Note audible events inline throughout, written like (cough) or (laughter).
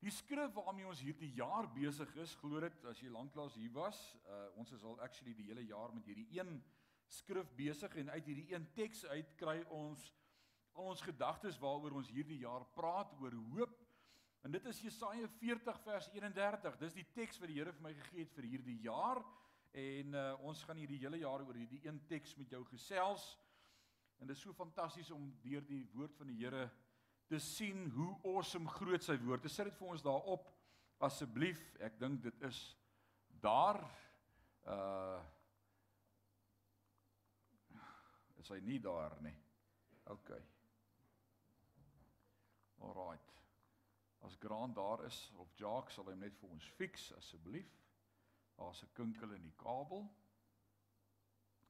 Die skrif waarmee ons hierdie jaar besig is, glo dit as jy lanklaas hier was, uh, ons is al actually die hele jaar met hierdie een skrif besig en uit hierdie een teks uit kry ons al ons gedagtes waaroor ons hierdie jaar praat oor hoop. En dit is Jesaja 40 vers 31. Dis die teks wat die Here vir my gegee het vir hierdie jaar en uh, ons gaan hierdie hele jaar oor hierdie een teks met jou gesels. En dit is so fantasties om deur die woord van die Here te sien hoe awesome groot sy woord is. Sit dit vir ons daarop asseblief. Ek dink dit is daar uh is hy nie daar nie. OK. Alraight. As Grant daar is of Jacques sal hy net vir ons fix asseblief. Daar's 'n kinkel in die kabel.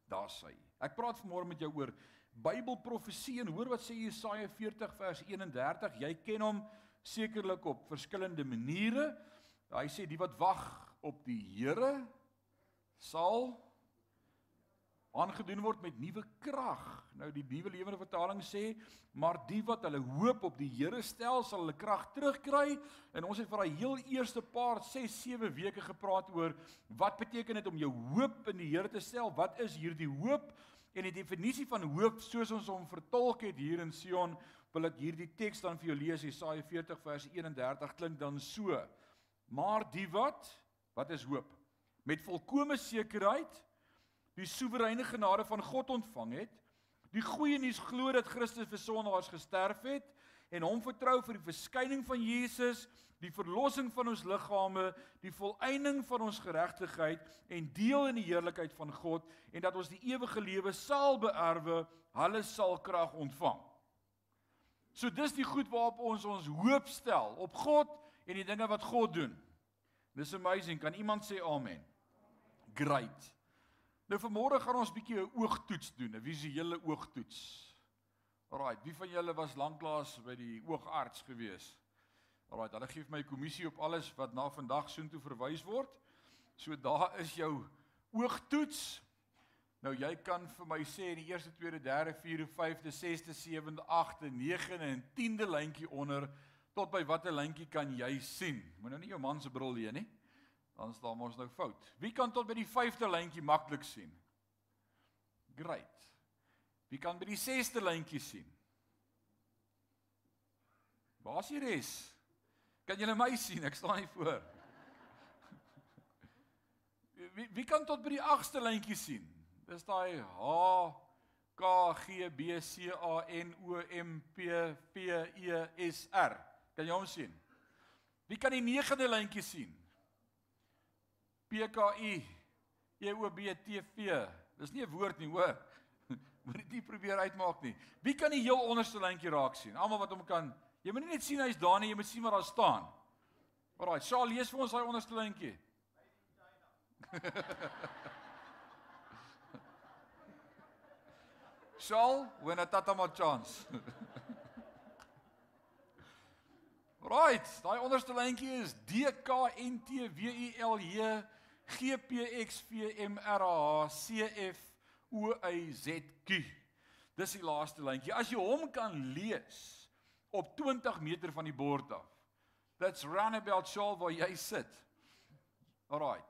Daar's hy. Ek praat vanmôre met jou oor Bybelprofesie en hoor wat sê Jesaja 40 vers 31. Jy ken hom sekerlik op verskillende maniere. Hy sê die wat wag op die Here sal aangedoen word met nuwe krag. Nou die nuwe lewende vertaling sê, maar die wat hulle hoop op die Here stel, sal hulle krag terugkry. En ons het vir daai heel eerste paar 6, 7 weke gepraat oor wat beteken dit om jou hoop in die Here te stel? Wat is hierdie hoop? En die definisie van hoop soos ons hom vertolk het hier in Sion, wil ek hierdie teks dan vir jou lees, Jesaja 40 vers 31 klink dan so: Maar die wat wat is hoop? Met volkomme sekerheid die soewereine genade van God ontvang het, die goeie nuus glo dat Christus vir sondaars gesterf het en hom vertrou vir die verskyning van Jesus die verlossing van ons liggame, die volëinding van ons geregtigheid en deel in die heerlikheid van God en dat ons die ewige lewe sal beerwe, hulle sal krag ontvang. So dis die goed waarop ons ons hoop stel, op God en die dinge wat God doen. Dis amazing. Kan iemand sê amen? Great. Nou vanmôre gaan ons 'n bietjie 'n oogtoets doen, 'n visuele oogtoets. Alraai, wie van julle was lanklaas by die oogarts gewees? Alraai, hulle gee vir my kommissie op alles wat na vandag soontoe verwys word. So daar is jou oogtoets. Nou jy kan vir my sê in die eerste, tweede, derde, vierde, vyfde, sesde, sewende, agste, negende en tiende lyntjie onder tot by watter lyntjie kan jy sien? Moet nou nie jou man se bril leen nie. Dan staan ons nou fout. Wie kan tot by die vyfde lyntjie maklik sien? Great. Wie kan by die sesde lyntjie sien? Waar is die res? Kan julle my sien? Ek staan hier voor. (laughs) Wie wie kan tot by die agste lyntjie sien? Dis daai H K G B C A N O M P P E S R. Kan jy hom sien? Wie kan die negende lyntjie sien? P K I E O B T V. Dis nie 'n woord nie, hoor. Moet dit nie probeer uitmaak nie. Wie kan die heel onderste lyntjie raak sien? Almal wat hom kan Jy moet nie net sien hy's daar nie, jy moet sien wat daar staan. Alraai, Saal lees vir ons daai onderste lyntjie. (laughs) Saal, when a tata ma chance. (laughs) right, daai onderste lyntjie is D K N T W I L J G P X V M R A H C F O Y Z Q. Dis die laaste lyntjie. As jy hom kan lees, op 20 meter van die bord af. That's roundabout shawl waar jy sit. Alraight.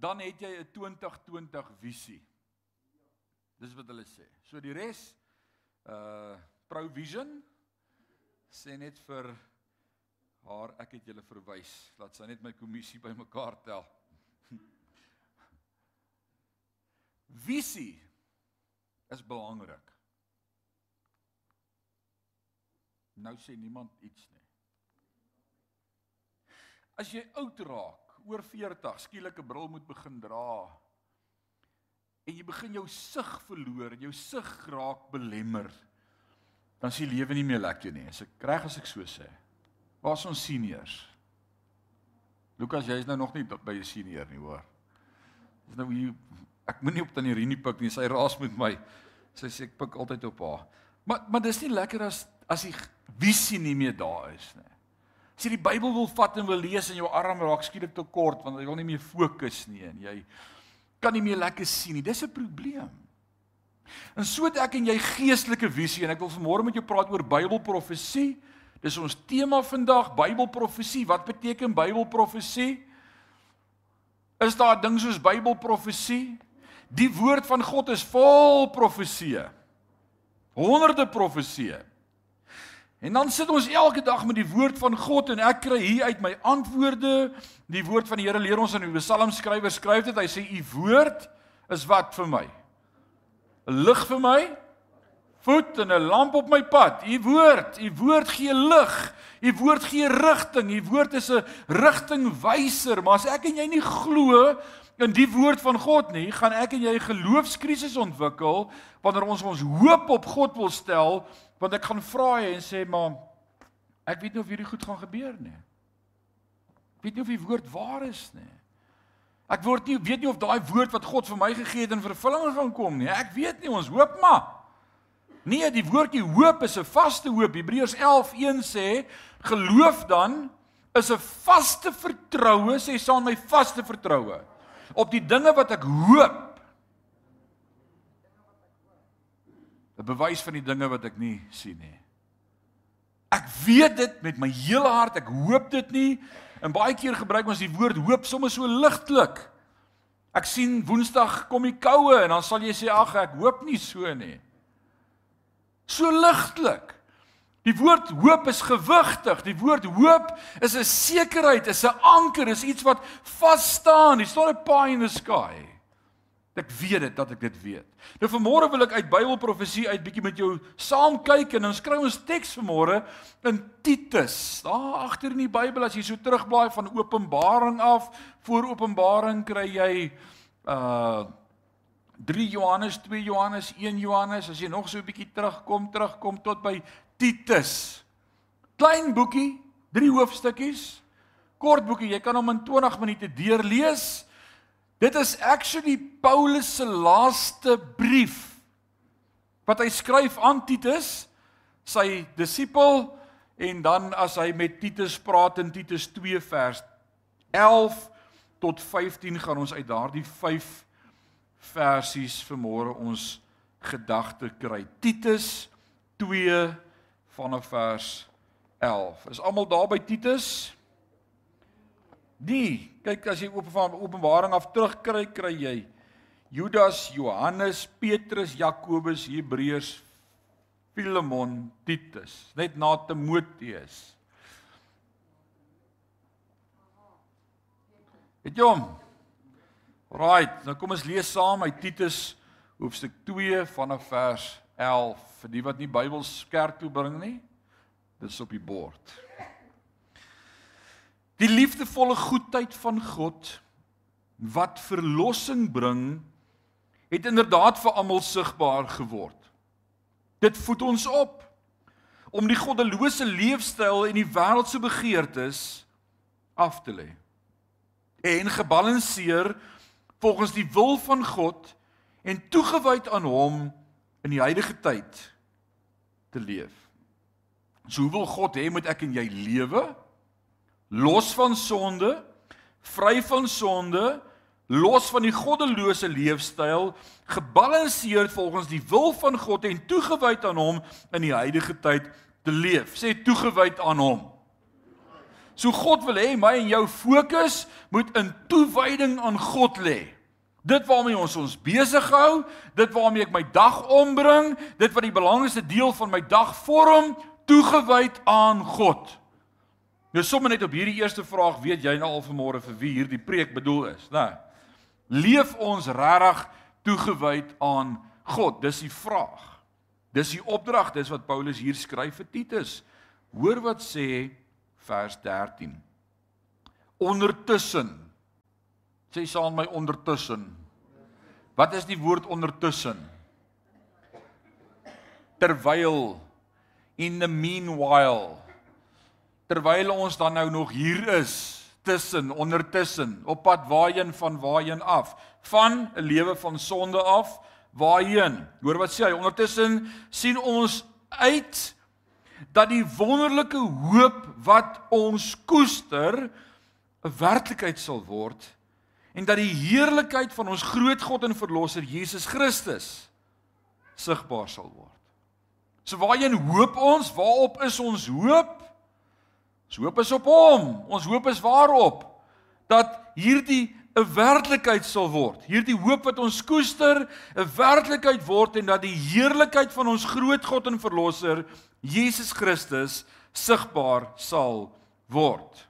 Dan het jy 'n 2020 visie. Dis wat hulle sê. So die res uh Provision sê net vir haar ek het julle verwys. Laat sy net my kommissie bymekaar tel. (laughs) Visie is belangrik. Nou sê niemand iets nie. As jy oud raak, oor 40, skielik 'n bril moet begin dra en jy begin jou sig verloor en jou sig raak belemmer, dan sien lewe nie meer lekker nie. As ek reg as ek so sê. Waar's ons seniors? Lukas, jy's nou nog nie by 'n senior nie, hoor. Dis nou hier ek moenie op tannie Rini pik nie. Sy raas met my. Sy sê ek pik altyd op haar. Maar maar dis nie lekker as as die visie nie meer daar is nie. As jy die Bybel wil vat en wil lees en jou arm raak skielik te kort want jy wil nie meer fokus nie en jy kan nie meer lekker sien nie. Dis 'n probleem. En so het ek en jy geestelike visie en ek wil vanmôre met jou praat oor Bybelprofesie. Dis ons tema vandag, Bybelprofesie. Wat beteken Bybelprofesie? Is daar 'n ding soos Bybelprofesie? Die woord van God is vol profeseë. Honderde profeseë. En dan sit ons elke dag met die woord van God en ek kry hier uit my antwoorde, die woord van die Here leer ons in die Psalmskrywer skryf dit, hy sê u woord is wat vir my? 'n Lig vir my, voet en 'n lamp op my pad. U woord, u woord gee lig. U woord gee rigting. U woord is 'n rigtingwyser, maar as ek en jy nie glo in die woord van God nie, gaan ek en jy geloofskrisis ontwikkel wanneer ons ons hoop op God wil stel, want ek gaan vra hy en sê maar ek weet nie of hierdie goed gaan gebeur nie. Ek weet nie of die woord waar is nie. Ek word nie weet nie of daai woord wat God vir my gegee het in vervulling gaan kom nie. Ek weet nie, ons hoop maar. Nee, die woordjie hoop is 'n vaste hoop. Hebreërs 11:1 sê geloof dan is 'n vaste vertroue, sê saam my vaste vertroue op die dinge wat ek hoop. 'n Bewys van die dinge wat ek nie sien nie. Ek weet dit met my hele hart, ek hoop dit nie. En baie keer gebruik ons die woord hoop sommer so ligtelik. Ek sien Woensdag kom die koue en dan sal jy sê ag ek hoop nie so nie. So ligtelik. Die woord hoop is gewigtig. Die woord hoop is 'n sekerheid, is 'n anker, is iets wat vas staan. Dis not a pie in the sky. Ek weet dit dat ek dit weet. Nou vanmôre wil ek uit Bybelprofesie uit bietjie met jou saam kyk en ons skryf ons teks vanmôre in Titus. Daar agter in die Bybel as jy so terugblaai van Openbaring af, voor Openbaring kry jy uh 3 Johannes, 2 Johannes, 1 Johannes, as jy nog so 'n bietjie terugkom, terugkom tot by Titus. Klein boekie, 3 hoofstukkies. Kort boekie, jy kan hom in 20 minute deurlees. Dit is actually Paulus se laaste brief wat hy skryf aan Titus, sy disipel en dan as hy met Titus praat in Titus 2 vers 11 tot 15 gaan ons uit daardie versies vanmôre ons gedagte kry. Titus 2 vanaf vers 11. Is almal daar by Titus? Nee, kyk as jy Openbaring af terugkry, kry jy Judas, Johannes, Petrus, Jakobus, Hebreërs, Filemon, Titus, net na Timoteus. Het jy hom? Right, nou kom ons lees saam uit Titus hoofstuk 2 vanaf vers 11 vir die wat nie Bybels kerk toe bring nie. Dit is op die bord. Die liefdevolle goedheid van God wat verlossing bring, het inderdaad vir almal sigbaar geword. Dit voed ons op om die goddelose leefstyl en die wêreldse begeertes af te lê en gebalanseer volgens die wil van God en toegewyd aan hom in die huidige tyd te leef. So hoe wil God hê moet ek en jy lewe? Los van sonde, vry van sonde, los van die goddelose leefstyl, gebalanseerd volgens die wil van God en toegewyd aan hom in die huidige tyd te leef. Sê toegewyd aan hom. So God wil hê my en jou fokus moet in toewyding aan God lê. Dit waarmee ons ons besig hou, dit waarmee ek my dag ombring, dit wat die belangrikste deel van my dag vorm, toegewyd aan God. Nou sommer net op hierdie eerste vraag, weet jy nou al vanmôre vir wie hierdie preek bedoel is, né? Leef ons regtig toegewyd aan God? Dis die vraag. Dis die opdrag, dis wat Paulus hier skryf vir Titus. Hoor wat sê vers 13. Ondertussen sê saam my ondertussen. Wat is die woord ondertussen? Terwyl in the meanwhile. Terwyl ons dan nou nog hier is tussen ondertussen op pad waarheen van waarheen af? Van 'n lewe van sonde af waarheen? Hoor wat sê hy? Ondertussen sien ons uit dat die wonderlike hoop wat ons koester 'n werklikheid sal word en dat die heerlikheid van ons groot God en verlosser Jesus Christus sigbaar sal word. So waarheen hoop ons? Waarop is ons hoop? hoop is op hom. Ons hoop is waarop dat hierdie 'n werklikheid sal word. Hierdie hoop wat ons koester, 'n werklikheid word en dat die heerlikheid van ons groot God en verlosser Jesus Christus sigbaar sal word.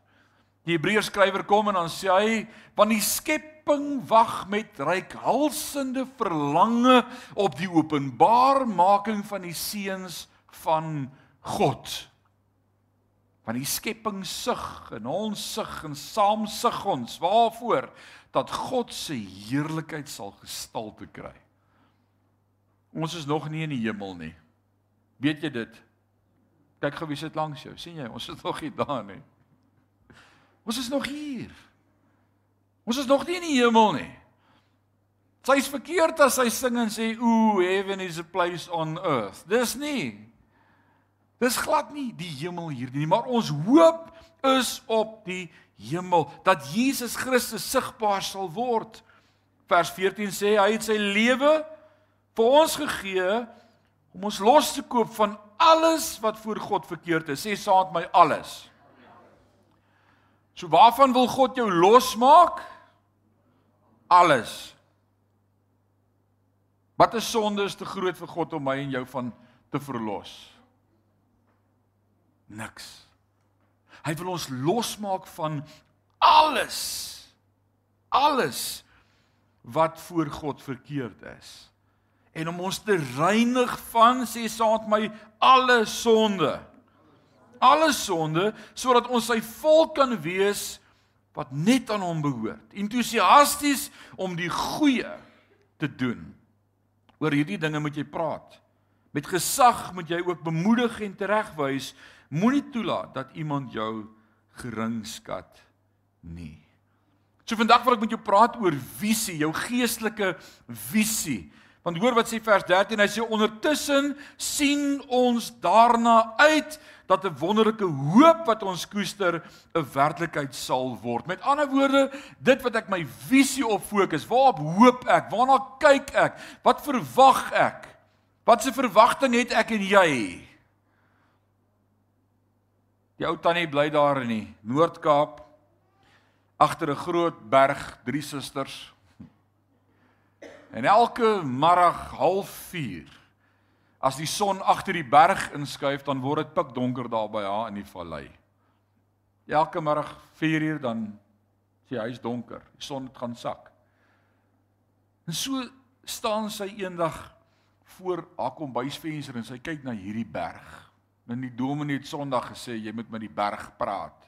Die Hebreërs skrywer kom en dan sê hy, want die skepping wag met reikhalsende verlange op die openbarmaking van die seuns van God want die skepping sug en ons sug en saam sug ons waarvoor dat God se heerlikheid sal gestalte kry. Ons is nog nie in die hemel nie. Weet jy dit? Kyk gou wie sit langs jou. sien jy, ons is nog nie daar nie. Ons is nog hier. Ons is nog nie in die hemel nie. Sy's verkeerd as hy sing en sê ooh heaven is a place on earth. Dis nie. Dis glad nie die hemel hierdie nie, maar ons hoop is op die hemel dat Jesus Christus sigbaar sal word. Vers 14 sê hy het sy lewe vir ons gegee om ons los te koop van alles wat voor God verkeerd is. Sê met my alles. So waarvan wil God jou losmaak? Alles. Wat 'n sonde is te groot vir God om my en jou van te verlos niks. Hy wil ons losmaak van alles. Alles wat voor God verkeerd is. En om ons te reinig van sê saad my alle sonde. Alle sonde sodat ons sy volk kan wees wat net aan hom behoort. Entoesiasties om die goeie te doen. Oor hierdie dinge moet jy praat. Met gesag moet jy ook bemoedig en teregwys Moenie toelaat dat iemand jou geringskat nie. So vandag wil ek met jou praat oor visie, jou geestelike visie. Want hoor wat sê vers 13, hy sê ondertussen sien ons daarna uit dat 'n wonderlike hoop wat ons koester 'n werklikheid sal word. Met ander woorde, dit wat ek my visie op fokus, waarop hoop ek? Waarna kyk ek? Wat verwag ek? Wat 'n verwagting het ek en jy? Die ou tannie bly daar in die Noord-Kaap agter 'n groot berg, drie susters. En elke middag 04:30 as die son agter die berg inskuif, dan word dit pikdonker daar by haar in die vallei. Elke middag 4:00 dan is die huis donker, die son het gaan sak. En so staan sy eendag voor haar kombuisvenster en sy kyk na hierdie berg. En die dominee het Sondag gesê jy moet met die berg praat.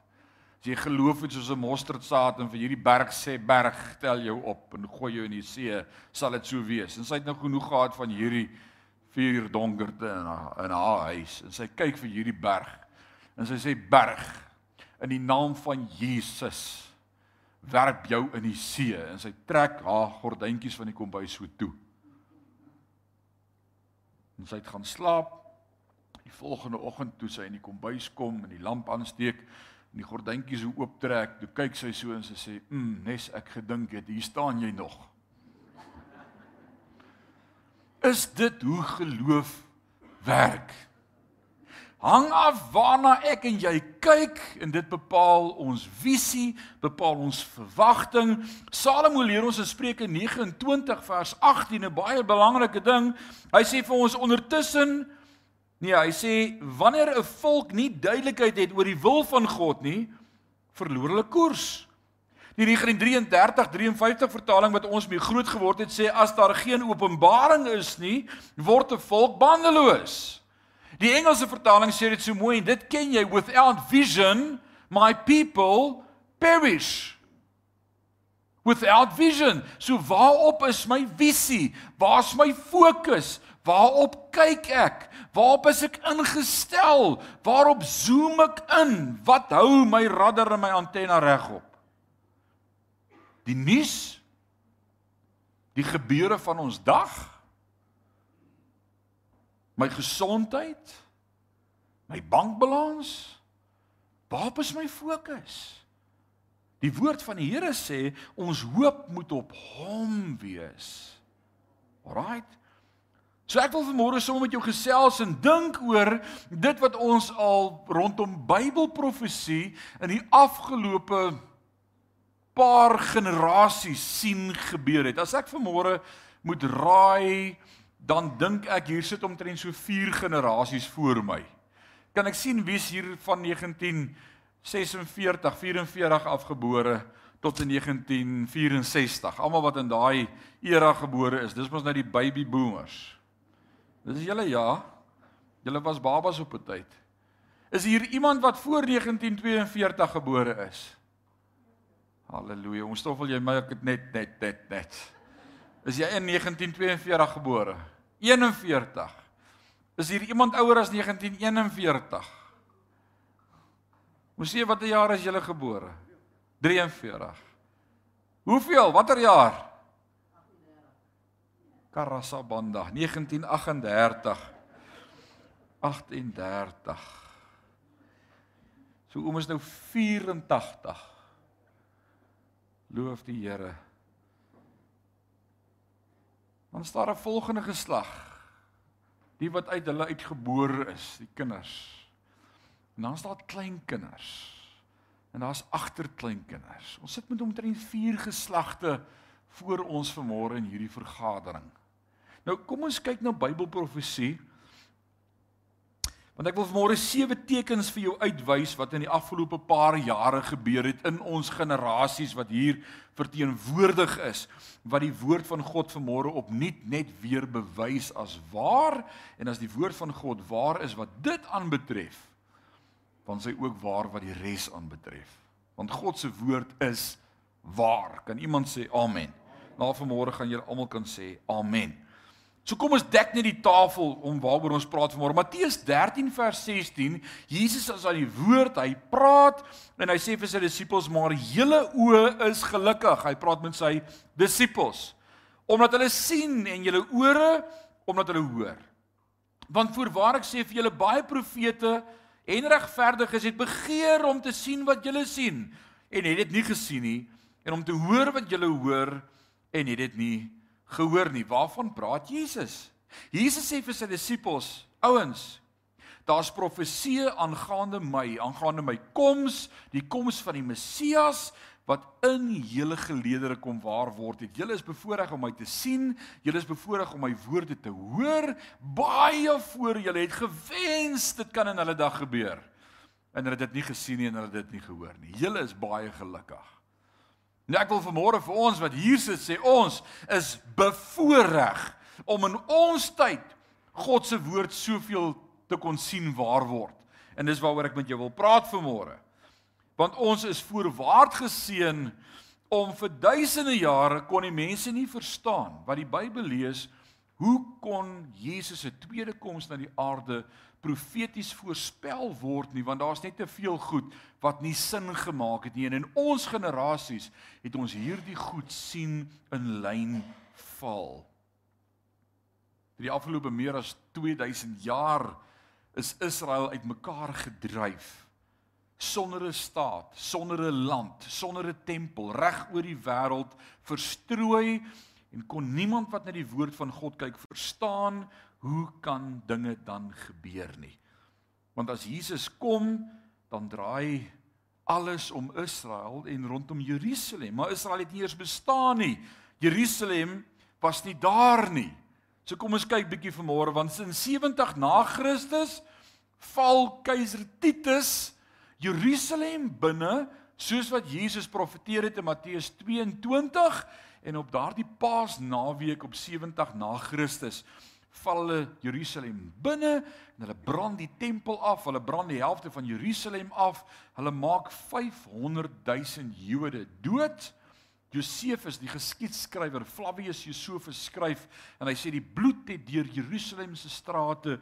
As jy geloof het soos 'n mosterdsaad en vir hierdie berg sê berg tel jou op en gooi jou in die see, sal dit so wees. En sy het nou genoeg gehad van hierdie vier donkerte in haar in haar huis en sy kyk vir hierdie berg. En sy sê berg in die naam van Jesus werp jou in die see en sy trek haar gordyntjies van die kombuis so toe. En sy het gaan slaap Die volgende oggend toe sy in die kombuis kom en die lamp aansteek en die gordyntjies so ooptrek, toe kyk sy so en sy sê, "Mm, nes ek gedink het, hier staan jy nog." Is dit hoe geloof werk? Hang af waarna ek en jy kyk en dit bepaal ons visie, bepaal ons verwagting. Salomo leer ons in Spreuke 29 vers 18 'n baie belangrike ding. Hy sê vir ons ondertussen Nee, hy sê wanneer 'n volk nie duidelikheid het oor die wil van God nie, verloor hulle koers. Die 1933-53 vertaling wat ons mee groot geword het sê as daar geen openbaring is nie, word 'n volk bandeloos. Die Engelse vertaling sê dit so mooi en dit ken jy without vision my people perish. Without vision. So waarop is my visie? Waar's my fokus? Waarop kyk ek? Waarop is ek ingestel? Waarop zoom ek in? Wat hou my radar en my antenna regop? Die nuus? Die gebeure van ons dag? My gesondheid? My bankbalans? Waarop is my fokus? Die woord van die Here sê ons hoop moet op hom wees. Alraight. So ek wil vanmôre saam met jou gesels en dink oor dit wat ons al rondom Bybelprofesie in die afgelope paar generasies sien gebeur het. As ek vanmôre moet raai, dan dink ek hier sit omtrent so 4 generasies voor my. Kan ek sien wie's hier van 1946, 44 afgebore tot in 1964. Almal wat in daai era gebore is, dis mos nou die baby boomers. Dis julle ja. Julle was babas op 'n tyd. Is hier iemand wat voor 1942 gebore is? Halleluja. Ons stoffel jy my ek het net net net net. Is jy in 1942 gebore? 41. Is hier iemand ouer as 1941? Moes sê watter jaar is jy gebore? 43. Hoeveel? Watter jaar? Karasabanda 1938 38 So oom is nou 84 Loof die Here. Dan staan 'n volgende geslag. Die wat uit hulle uitgebore is die kinders. En dan staan kleinkinders. En daar's agterkleinkinders. Ons sit met omtrent 4 geslagte voor ons vanmôre in hierdie vergadering. Nou kom ons kyk na Bybelprofesie. Want ek wil vanmôre sewe tekens vir jou uitwys wat in die afgelope paar jare gebeur het in ons generasies wat hier verteenwoordig is wat die woord van God vanmôre opnuut net weer bewys as waar en as die woord van God waar is wat dit aanbetref dan sy ook waar wat die res aanbetref. Want God se woord is waar. Kan iemand sê amen? Na vanmôre gaan julle almal kan sê amen So kom ons dek net die tafel om waaroor ons praat vanmôre. Matteus 13 vers 16. Jesus is aan die woord. Hy praat en hy sê vir sy disippels: "Maar julle oë is gelukkig." Hy praat met sy disippels omdat hulle sien en julle ore omdat hulle hoor. Want voorwaar ek sê vir julle baie profete en regverdiges het begeer om te sien wat julle sien en het dit nie gesien nie en om te hoor wat julle hoor en het dit nie gehoor nie. Waarvan praat Jesus? Jesus sê vir sy disippels: "Ouens, daar's profeseë aangaande my, aangaande my koms, die koms van die Messias wat in julle geleedere kom waar word het. Julle is bevoorreg om my te sien, julle is bevoorreg om my woorde te hoor. Baie voor julle het gewens dit kan in hulle dag gebeur. En hulle het dit nie gesien nie en hulle het dit nie gehoor nie. Julle is baie gelukkig. Nou ek wil vanmôre vir ons wat hier sit sê ons is bevoorreg om in ons tyd God se woord soveel te kon sien waar word. En dis waaroor ek met jou wil praat vanmôre. Want ons is voorwaard geseën om vir duisende jare kon die mense nie verstaan wat die Bybel lees hoe kon Jesus se tweede koms na die aarde profeties voorspel word nie want daar's net te veel goed wat nie sin gemaak het nie en in ons generasies het ons hierdie goed sien in lyn val. Vir die afgelope meer as 2000 jaar is Israel uitmekaar gedryf sonder 'n staat, sonder 'n land, sonder 'n tempel reg oor die wêreld verstrooi en kon niemand wat na die woord van God kyk verstaan hoe kan dinge dan gebeur nie? Want as Jesus kom, dan draai alles om Israel en rondom Jerusalem, maar Israel het nie eers bestaan nie. Jerusalem was nie daar nie. So kom ons kyk bietjie vanmôre want in 70 na Christus val keiser Titus Jerusalem binne soos wat Jesus profeteer het in Matteus 22 en op daardie Paasnaweek op 70 na Christus val hulle Jerusalem binne en hulle brand die tempel af, hulle brand die helfte van Jerusalem af. Hulle maak 500 000 Jode dood. Josefus, die geskiedskrywer Flavius Josephus skryf en hy sê die bloed het deur Jerusalem se strate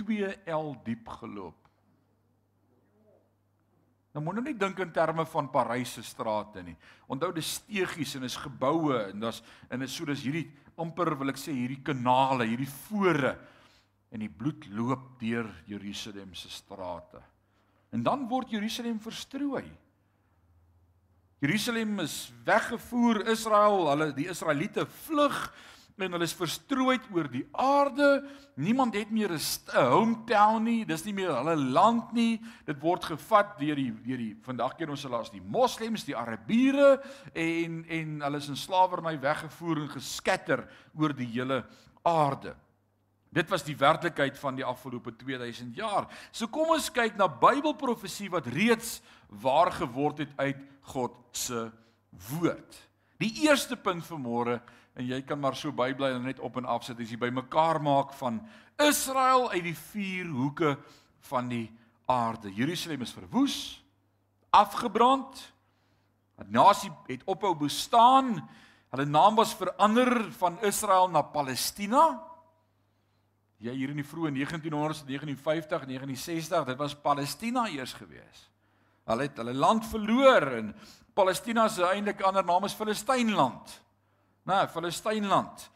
2L diep geloop. Nou moet nou nie dink in terme van Parys se strate nie. Onthou dis steegies en is geboue en daar's en is so dis hierdie amper wil ek sê hierdie kanale, hierdie fore en die bloed loop deur Jerusalem se strate. En dan word Jerusalem verstrooi. Jerusalem is weggevoer Israel, hulle die Israeliete vlug en hulle is verstrooid oor die aarde. Niemand het meer 'n hometown nie. Dis nie meer hulle land nie. Dit word gevat deur die deur die vandag keer ons hulle as die moslems, die arabiere en en hulle is in slawerny weggevoer en geskatter oor die hele aarde. Dit was die werklikheid van die afgelope 2000 jaar. So kom ons kyk na Bybelprofesie wat reeds waar geword het uit God se woord. Die eerste punt vir môre en jy kan maar so bybly en net op en af sit as jy bymekaar maak van Israel uit die vier hoeke van die aarde. Jerusalem is verwoes, afgebrand. 'n Nasie het ophou bestaan. Hulle naam was verander van Israel na Palestina. Ja hier in die vroeë 1900s, 1950, 1960, dit was Palestina eers gewees. Hulle het hulle land verloor en Palestina se eintlik ander naam is Filistynland. Nou, Filistynland.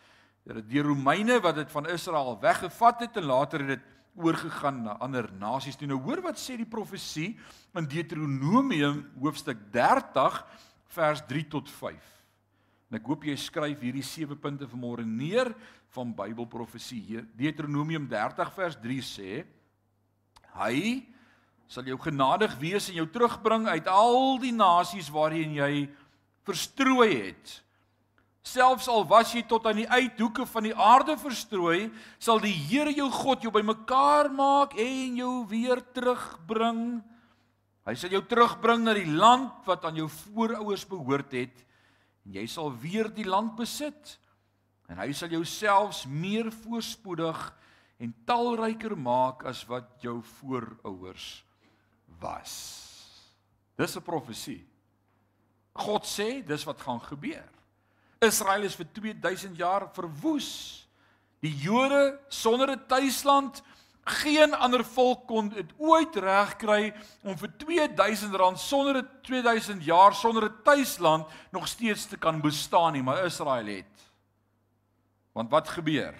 Dit die Romeine wat dit van Israel weggevat het en later het dit oorgegaan na ander nasies toe. Nou hoor wat sê die profesie in Deuteronomium hoofstuk 30 vers 3 tot 5. En ek hoop jy skryf hierdie sewe punte vanmôre neer van Bybelprofesie hier. Deuteronomium 30 vers 3 sê: Hy sal jou genadig wees en jou terugbring uit al die nasies waarheen jy verstrooi het. Selfs al was jy tot aan die uithoeke van die aarde verstrooi, sal die Here jou God jou bymekaar maak en jou weer terugbring. Hy sal jou terugbring na die land wat aan jou voorouers behoort het en jy sal weer die land besit. En hy sal jou selfs meer voorspoedig en talryker maak as wat jou voorouers was. Dis 'n profesie. God sê dis wat gaan gebeur. Israel is vir 2000 jaar verwoes. Die Jode sonder 'n tuisland, geen ander volk kon dit ooit regkry om vir 2000 rand sonder 'n 2000 jaar sonder 'n tuisland nog steeds te kan bestaan nie, maar Israel het. Want wat gebeur?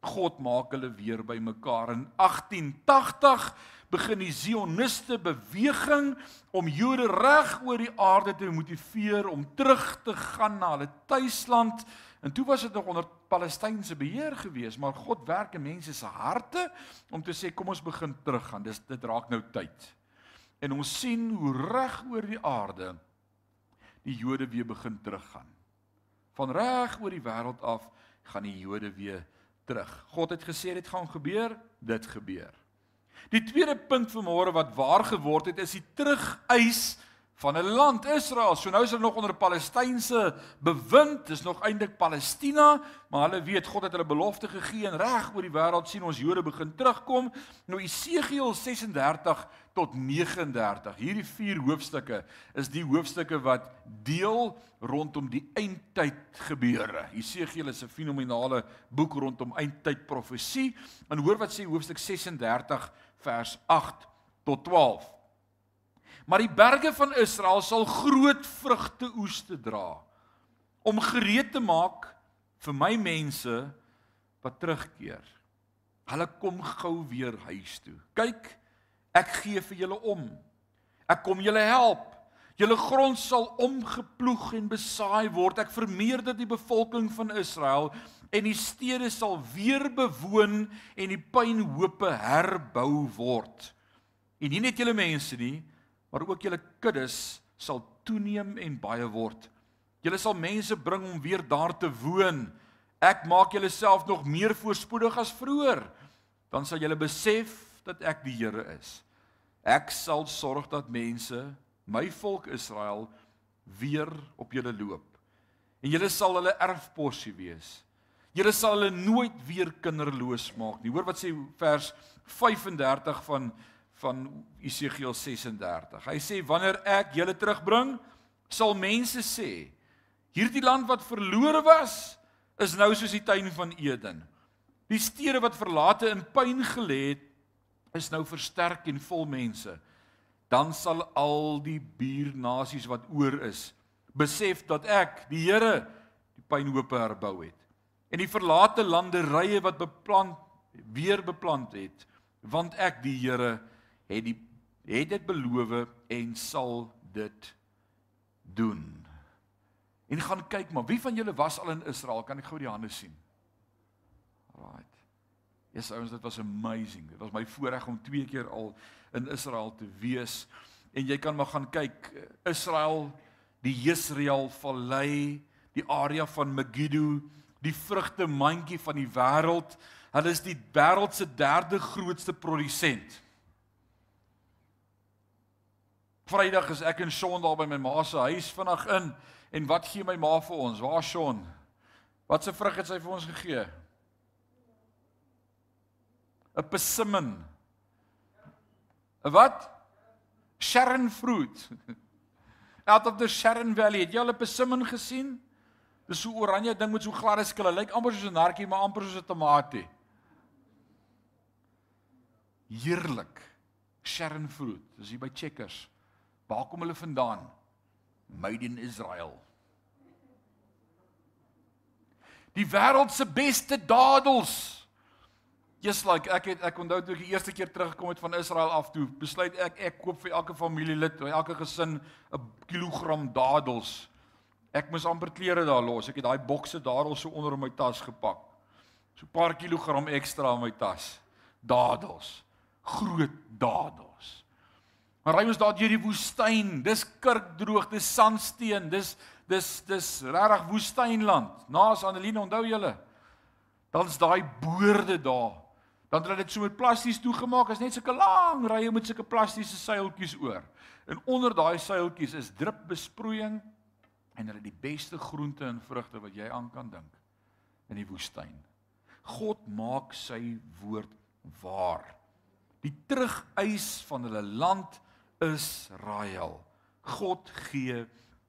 God maak hulle weer bymekaar in 1880 begin die Zioniste beweging om Jode reg oor die aarde te motiveer om terug te gaan na hulle tuisland. En toe was dit nog onder Palestynse beheer gewees, maar God werk in mense se harte om te sê kom ons begin teruggaan. Dis dit raak nou tyd. En ons sien hoe reg oor die aarde die Jode weer begin teruggaan. Van reg oor die wêreld af gaan die Jode weer terug. God het gesê dit gaan gebeur, dit gebeur. Die tweede punt van môre wat waar geword het is die terugeis van 'n land Israel. So nou is hulle nog onder Palestynse bewind. Dis nog eintlik Palestina, maar hulle weet God het hulle belofte gegee en reg oor die wêreld sien ons Jode begin terugkom. Nou Esegiel 36 tot 39. Hierdie vier hoofstukke is die hoofstukke wat deel rondom die eindtyd gebeure. Esegiel is 'n fenominale boek rondom eindtyd profesie. En hoor wat sê hoofstuk 36 vers 8 tot 12. Maar die berge van Israel sal groot vrugte oes te dra om gereed te maak vir my mense wat terugkeer. Hulle kom gou weer huis toe. Kyk, ek gee vir julle om. Ek kom julle help. Julle grond sal omgeploeg en besaai word. Ek vermeerder die bevolking van Israel en die stede sal weer bewoon en die pynhope herbou word. En nie net julle mense nie, maar ook julle kuddes sal toeneem en baie word. Julle sal mense bring om weer daar te woon. Ek maak julle self nog meer voorspoedig as vroeër. Dan sal julle besef dat ek die Here is. Ek sal sorg dat mense, my volk Israel, weer op julle loop. En julle sal hulle erfposie wees. Julle sal hulle nooit weer kinderloos maak nie. Hoor wat sê vers 35 van van Esegiel 36. Hy sê wanneer ek julle terugbring, sal mense sê hierdie land wat verlore was, is nou soos die tuin van Eden. Die stede wat verlate in pyn gelê het, is nou versterk en vol mense. Dan sal al die buurnasies wat oor is, besef dat ek, die Here, die pynhope herbou het en die verlate landerye wat beplant weer beplant het want ek die Here het die het dit beloof en sal dit doen. En gaan kyk maar, wie van julle was al in Israel? Kan ek gou die hande sien? Right. Yes, ouens, dit was amazing. Dit was my voorreg om twee keer al in Israel te wees. En jy kan maar gaan kyk Israel, die Jesreel vallei, die area van Megiddo, die vrugte mandjie van die wêreld. Hulle is die wêreld se derde grootste produsent. Vrydag is ek en Sean daar by my ma se huis vinnig in en wat gee my ma vir ons? Waar Sean? Wat se vrug het sy vir ons gegee? 'n Persimmon. 'n Wat? Sharon fruit. Out (laughs) of the Sharon Valley. Het jy al 'n persimmon gesien? Dis so oranje ding met so gladde skille. Lyk amper soos 'n hartjie, maar amper soos 'n tamatie. Heerlik. Sharon fruit. Dis hier by Checkers. Waar kom hulle vandaan? Made in Israel. Die wêreld se beste dadels. Just like ek het ek onthou toe ek die eerste keer teruggekom het van Israel af toe, besluit ek ek koop vir elke familielid, vir elke gesin 'n kilogram dadels. Ek moes amper klere daar los. Ek het daai bokse dadels so onder in my tas gepak. So 'n paar kilogram ekstra in my tas. Dadels. Groot dadels. Maar ry ons daar deur die woestyn. Dis kurkdroog, dis sandsteen, dis dis dis regtig woestynland. Naas Annelien, onthou julle? Dan's daai boorde daar. Dan het hulle dit so met plasties toegemaak. Is net sulke lang rye met sulke plastiese seiltjies oor. En onder daai seiltjies is drupbesproeiing en hulle die beste groente en vrugte wat jy aan kan dink in die woestyn. God maak sy woord waar. Die terugeis van hulle land is Rael. God gee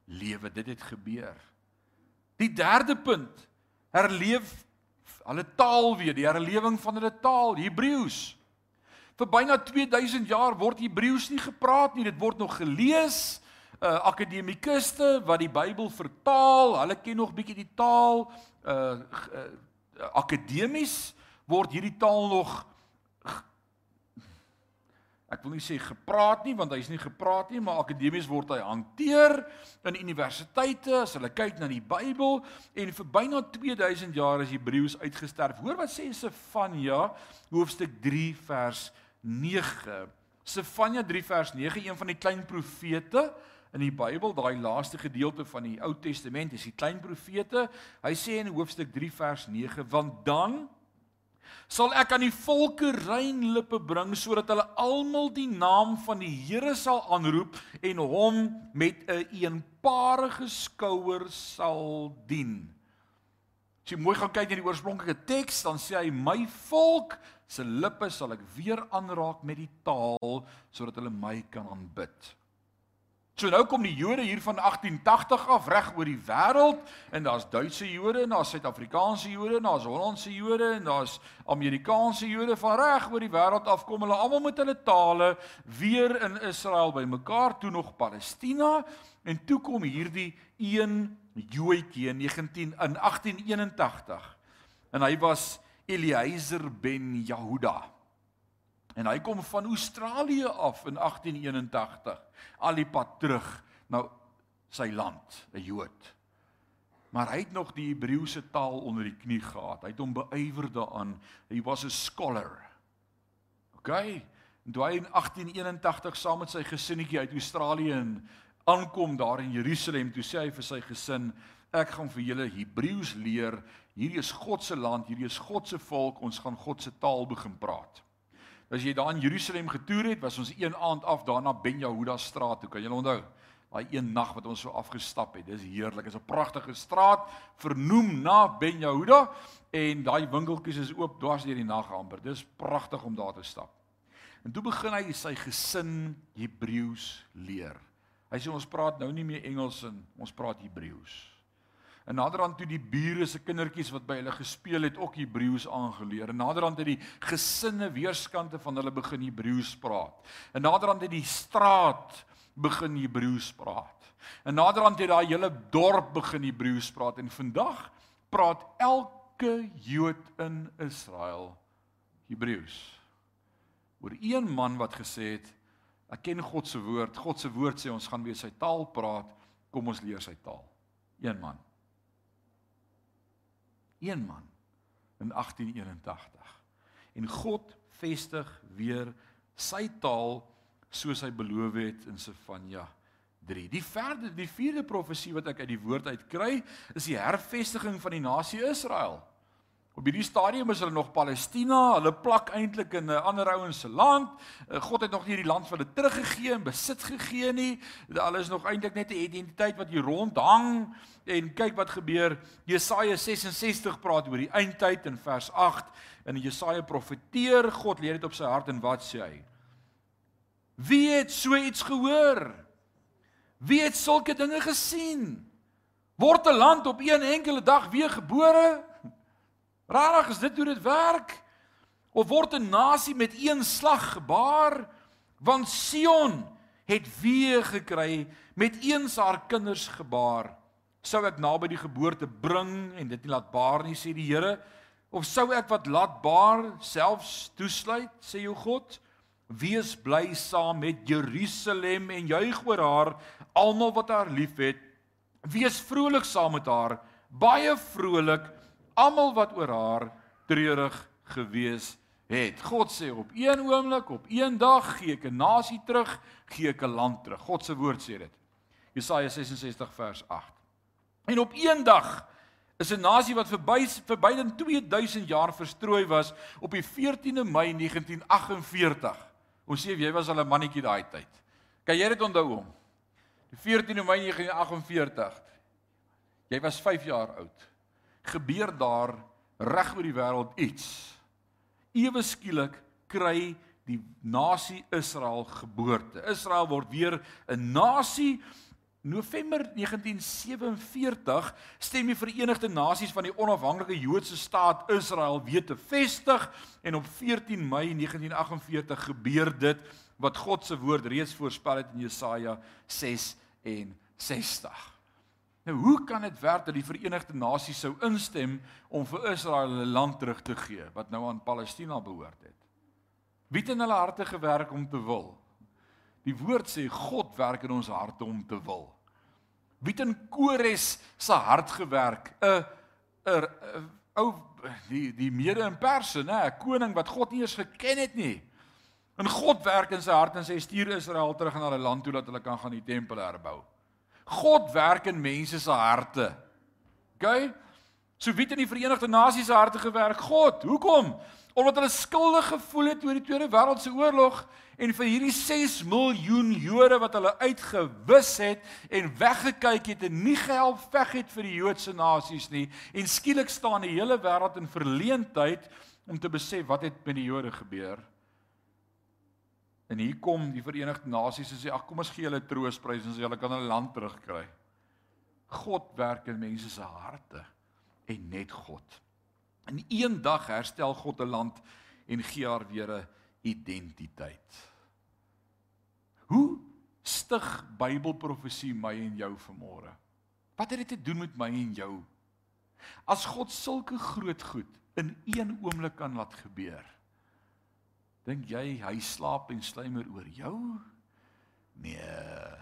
lewe. Dit het gebeur. Die derde punt, herleef hulle taal weer, die herlewing van hulle taal, Hebreëus. Vir byna 2000 jaar word Hebreëus nie gepraat nie, dit word nog gelees. Uh akademikuste wat die Bybel vertaal, hulle ken nog bietjie die taal. Uh, uh akademies word hierdie taal nog ek wil nie sê gepraat nie want hy's nie gepraat nie, maar akademies word hy hanteer in universiteite as hulle kyk na die Bybel en vir byna 2000 jaar is Hebreëus uitgesterf. Hoor wat sê Sefanja hoofstuk 3 vers 9. Sefanja 3 vers 9, een van die klein profete in die Bybel, daai laaste gedeelte van die Ou Testament, is die klein profete. Hy sê in hoofstuk 3 vers 9, want dan sal ek aan die volke rein lippe bring sodat hulle almal die naam van die Here sal aanroep en hom met 'n een eenparige skouer sal dien. As jy mooi gaan kyk na die oorspronklike teks, dan sê hy my volk se lippe sal ek weer aanraak met die taal sodat hulle my kan aanbid. So nou kom die Jode hier van 1880 af reg oor die wêreld en daar's Duitse Jode en daar's Suid-Afrikaanse Jode en daar's Hollandse Jode en daar's Amerikaanse Jode. Van reg oor die wêreld af kom hulle almal met hulle tale weer in Israel bymekaar toe nog Palestina en toe kom hierdie een Joetjie in 19 in 1881 en hy was Eliezer ben Jehuda En hy kom van Australië af in 1881 al die pad terug na sy land, 'n Jood. Maar hy het nog die Hebreëse taal onder die knie gehad. Hy het hom beywer daaraan. Hy was 'n scholar. OK. En toe hy in 1881 saam met sy gesinnetjie uit Australië in aankom daar in Jerusalem, toe sê hy vir sy gesin, ek gaan vir julle Hebreëus leer. Hierdie is God se land, hierdie is God se volk. Ons gaan God se taal begin praat. As jy daar in Jerusalem getoer het, was ons een aand af daar na Ben Yehuda straat toe. Kan jy onthou? Daai een nag wat ons so afgestap het. Dis heerlik. Dit is 'n pragtige straat vernoem na Ben Yehuda en daai winkeltjies is oop dwars deur die nag amper. Dis pragtig om daar te stap. En toe begin hy sy gesin Hebreëus leer. Hy sê ons praat nou nie meer Engels en ons praat Hebreëus. En naderhand toe die bure se kindertjies wat by hulle gespeel het ook Hebreëus aangeleer. En naderhand het die gesinne weerskante van hulle begin Hebreëus praat. En naderhand het die straat begin Hebreëus praat. En naderhand het daai hele dorp begin Hebreëus praat en vandag praat elke Jood in Israel Hebreëus. Oor een man wat gesê het ek ken God se woord. God se woord sê ons gaan weer sy taal praat. Kom ons leer sy taal. Een man. Een man in 1881. En God vestig weer sy taal soos hy beloof het in Sefanja 3. Die verde die vierde profesie wat ek uit die woord uit kry, is die hervestiging van die nasie Israel. Op hierdie stadium is hulle nog Palestina, hulle plak eintlik in 'n ander ouens se land. Eh, God het nog nie die land vir hulle teruggegee en besit gegee nie. Hulle is nog eintlik net 'n identiteit wat hier rond hang. En kyk wat gebeur. Jesaja 66 praat oor die eindtyd in vers 8 en Jesaja profeteer, God lê dit op sy hart en wat sê hy? Wie het so iets gehoor? Wie het sulke dinge gesien? Word 'n land op een enkele dag weer gebore? Rarig is dit hoe dit werk? Of word 'n nasie met een slag gebaar? Want Sion het weer gekry met eens haar kinders gebaar. Sou ek naby die geboorte bring en dit nie laat baar nie sê die Here? Of sou ek wat laat baar selfs toesluit sê jou God? Wees bly saam met Jerusalem en juig oor haar almal wat haar liefhet. Wees vrolik saam met haar, baie vrolik almal wat oor haar treurig gewees het. God sê op een oomblik, op een dag gee ek 'n nasie terug, gee ek 'n land terug. God se woord sê dit. Jesaja 66 vers 8. En op een dag is 'n nasie wat verby verby in 2000 jaar verstrooi was op die 14de Mei 1948. Ons sê jy was al 'n mannetjie daai tyd. Kan jy dit onthou hom? Die 14de Mei 1948. Jy was 5 jaar oud gebeur daar reg oor die wêreld iets. Ewe skielik kry die nasie Israel geboorte. Israel word weer 'n nasie. November 1947 stem die Verenigde Nasies van die onafhanklike Joodse staat Israel weer te vestig en op 14 Mei 1948 gebeur dit wat God se woord reeds voorspel het in Jesaja 66. Nou hoe kan dit werk dat die Verenigde Nasies sou instem om vir Israel 'n land terug te gee wat nou aan Palestina behoort het? Wie het in hulle harte gewerk om te wil? Die woord sê God werk in ons harte om te wil. Wie het in Kores se hart gewerk? 'n 'n ou die die mede in Perse, nê, 'n koning wat God nie eens geken het nie. En God werk in sy hart en sê stuur Israel terug na hulle land toe dat hulle kan gaan die tempel herbou. God werk in mense se harte. OK? So wie het in die Verenigde Nasies se harte gewerk? God. Hoekom? Omdat hulle skuldig gevoel het oor die Tweede Wêreldseoorlog en vir hierdie 6 miljoen Jode wat hulle uitgewis het en weggekyk het en nie gehelp veg het vir die Joodse nasies nie en skielik staan die hele wêreld in verleentheid om te besef wat het met die Jode gebeur. En hier kom die Verenigde Nasies en sê ag kom ons gee hulle troostprys en sê hulle kan hulle land terugkry. God werk in mense se harte en net God. In een dag herstel God 'n land en gee haar weer 'n identiteit. Hoe stig Bybelprofesie my en jou vanmôre? Wat het dit te doen met my en jou? As God sulke groot goed in een oomblik kan laat gebeur. Dink jy hy slaap en slymer oor jou? Nee.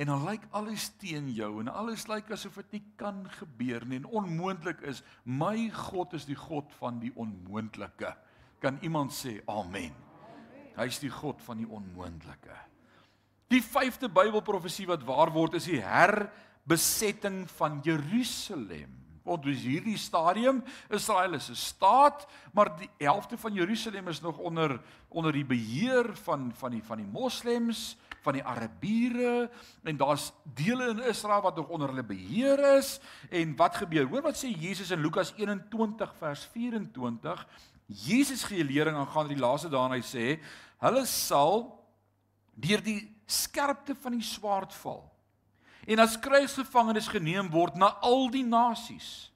En dan lyk alles teen jou en alles lyk asof dit nie kan gebeur nie en onmoontlik is. My God is die God van die onmoontlike. Kan iemand sê amen? Hy is die God van die onmoontlike. Die vyfde Bybelprofesie wat waar word is die herbesetting van Jerusalem. Want dis hierdie stadium Israel is 'n staat, maar die helfte van Jerusalem is nog onder onder die beheer van van die van die moslems, van die Arabiere en daar's dele in Israel wat nog onder hulle beheer is en wat gebeur? Hoor wat sê Jesus in Lukas 21 vers 24. Jesus gee lering aangaande die laaste dae en hy sê hulle sal deur die skerpte van die swaard val en as krygsgevangenes geneem word na al die nasies.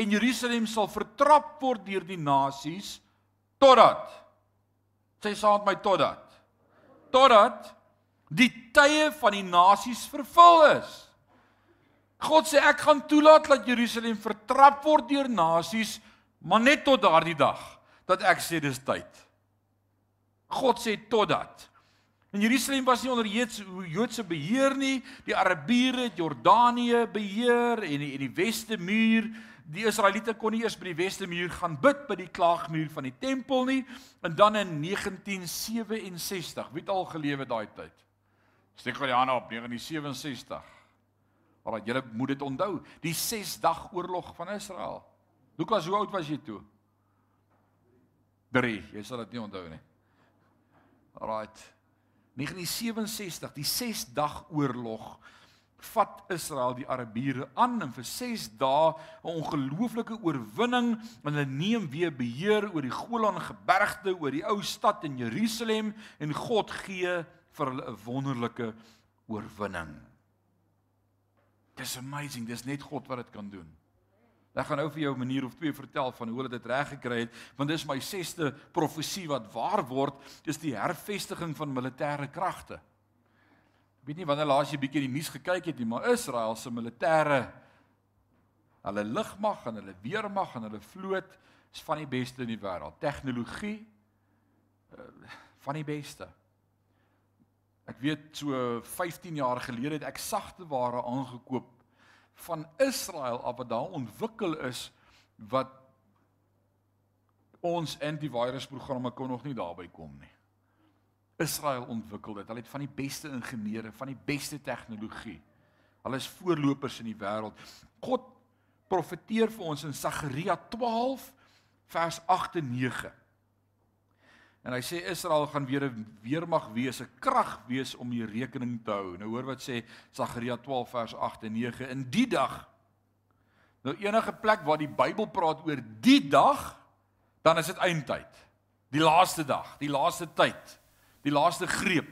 En Jerusalem sal vertrap word deur die nasies totdat sê saam met my totdat totdat die tye van die nasies vervul is. God sê ek gaan toelaat dat Jerusalem vertrap word deur nasies, maar net tot daardie dag dat ek sê dis tyd. God sê totdat En Jerusalem was nie onder Joodse Joodse beheer nie. Die Arabiere het Jordanië beheer en die, die weste muur. Die Israeliete kon nie eers by die weste muur gaan bid by die klaagmuur van die tempel nie. En dan in 1967, wie het al gelewe daai tyd? Steek gou die hande op 1967. Maar julle moet dit onthou, die 6 dag oorlog van Israel. Lukas, hoe oud was jy toe? 3. Jy sal dit nie onthou nie. Alraight. 1967, die 6 dag oorlog vat Israel die Arabiere aan en vir 6 dae 'n ongelooflike oorwinning en hulle neem weer beheer oor die Golan gebergte, oor die ou stad in Jerusalem en God gee vir hulle 'n wonderlike oorwinning. Dis amazing, dis net God wat dit kan doen. Ek gaan nou vir jou 'n manier of twee vertel van hoe hulle dit reg gekry het, want dis my 6ste profesie wat waar word, dis die hervestiging van militêre kragte. Ek weet nie wanneer laas jy bietjie die nuus gekyk het nie, maar Israel se militêre hulle lugmag en hulle weermag en hulle vloot is van die beste in die wêreld. Tegnologie uh, van die beste. Ek weet so 15 jaar gelede het ek sagte ware aangekoop van Israel af wat daar ontwikkel is wat ons antivirusprogramme kon nog nie daarby kom nie. Israel ontwikkel dit. Hulle het van die beste ingenieure, van die beste tegnologie. Hulle is voorlopers in die wêreld. God profeteer vir ons in Sagaria 12 vers 8 en 9. En hy sê Israel gaan weer 'n weermag wees, 'n krag wees om die rekening te hou. Nou hoor wat sê Sagaria 12 vers 8 en 9. In die dag nou enige plek waar die Bybel praat oor die dag, dan is dit eindtyd. Die laaste dag, die laaste tyd, die laaste greep.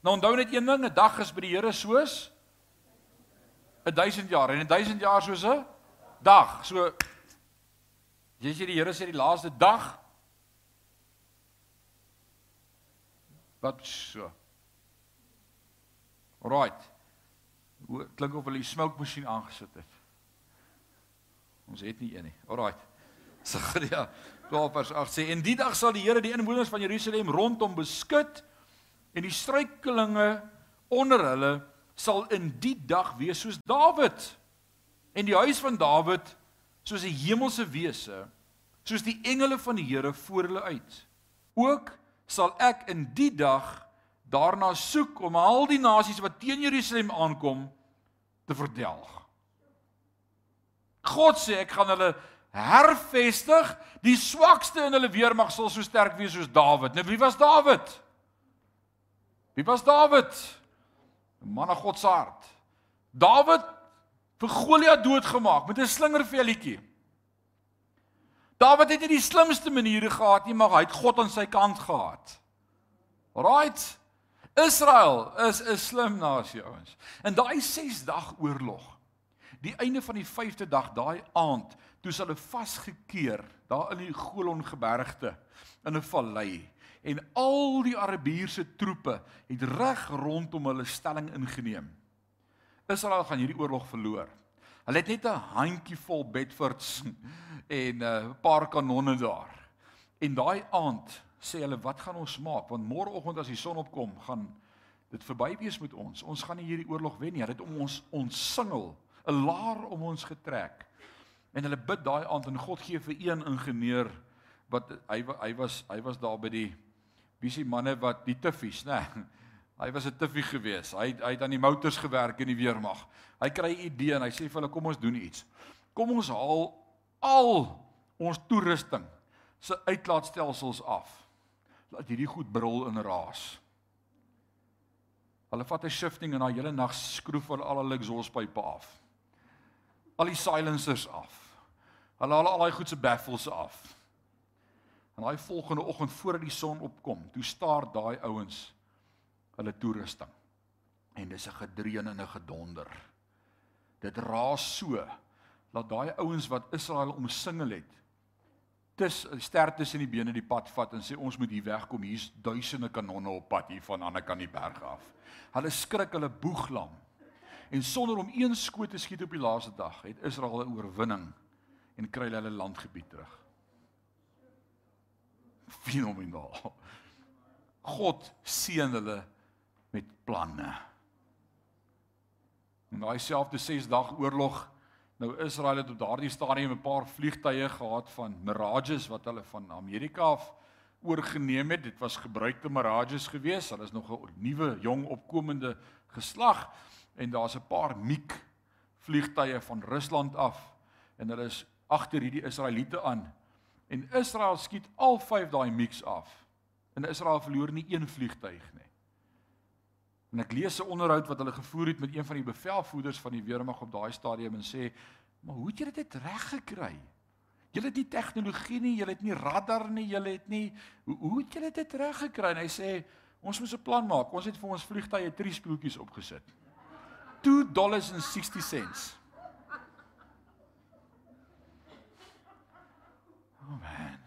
Nou onthou net een ding, 'n dag is by die Here soos 'n 1000 jaar en 'n 1000 jaar soos 'n dag. So jy sê die Here sê die laaste dag Wat so. Right. Hoe klink of hulle die smokemasjien aangesit het? Ons het nie een nie. Alright. Sagaria 12 vers 8 sê en die dag sal die Here die inwoners van Jerusalem rondom beskud en die struikelinge onder hulle sal in die dag wees soos Dawid en die huis van Dawid soos 'n hemelse wese soos die engele van die Here voor hulle uit. Ook sal ek in die dag daarna soek om al die nasies wat teen Jerusalem aankom te verdelg. God sê ek gaan hulle hervestig, die swakste in hulle weermag sal so sterk wees soos Dawid. Nou wie was Dawid? Wie was Dawid? 'n Man af God se hart. Dawid vir Goliat doodgemaak met 'n slingervelletjie. Dawid het nie die slimste maniere gehad nie, maar hy het God aan sy kant gehad. Right? Israel is 'n slim nasie ouens. In daai 6 dag oorlog, die einde van die 5de dag, daai aand, toe hulle vasgekeer daar in die Golan gebergte in 'n vallei en al die Arabiese troepe het reg rondom hulle stelling ingeneem. Israel gaan hierdie oorlog verloor. Hulle het net 'n handjievol Bedfords (laughs) en 'n uh, paar kanonne daar. En daai aand sê hulle, "Wat gaan ons maak? Want môreoggend as die son opkom, gaan dit verby wees met ons. Ons gaan nie hierdie oorlog wen nie. Hulle het om ons ontsingel, 'n laar om ons getrek." En hulle bid daai aand en God gee vir een ingenieur wat hy hy was hy was daar by die visie manne wat die tiffies, né? Nee, hy was 'n tiffie gewees. Hy hy het aan die motors gewerk in die weermag. Hy kry 'n idee en hy sê vir hulle, "Kom ons doen iets. Kom ons haal al ons toerusting se uitlaatstelsels af. Laat hierdie goed brul in raas. Hulle vat 'n shifting en daai hele nag skroef hulle al hulle exhauspype af. Al die silencers af. Hulle haal al daai goed se baffles af. En daai volgende oggend voor die son opkom, toe staar daai ouens hulle toerusting. En dis 'n gedreun en 'n gedonder. Dit raas so laat daai ouens wat Israel omsingel het tis ster tussen die bene die pad vat en sê ons moet hier wegkom. Hier's duisende kanonne op pad hier van ander kant die berg af. Hulle skrik hulle boeglam. En sonder om een skoot te skiet op die laaste dag het Israel 'n oorwinning en kry hulle landgebied terug. Fenomenaal God seën hulle planne. In daai selfde 6 dag oorlog nou Israel het op daardie stadium 'n paar vliegtye gehad van Mirages wat hulle van Amerika af oorgeneem het. Dit was gebruikte Mirages geweest. Hulle is nog 'n nuwe jong opkomende geslag en daar's 'n paar MiG vliegtye van Rusland af en hulle is agter hierdie Israeliete aan. En Israel skiet al 5 daai MiGs af. En Israel verloor nie een vliegtyg nie. En ek lees 'n onderhoud wat hulle gevoer het met een van die bevelvoerders van die weermag op daai stadium en sê, "Maar hoe het julle dit reg gekry? Julle het nie tegnologie nie, julle het nie radar nie, julle het nie hoe hoe het julle dit reg gekry?" En hy sê, "Ons moes 'n plan maak. Ons het vir ons vliegtye drie spoeltjies opgesit. 2 dollars and 60 cents." Oh man.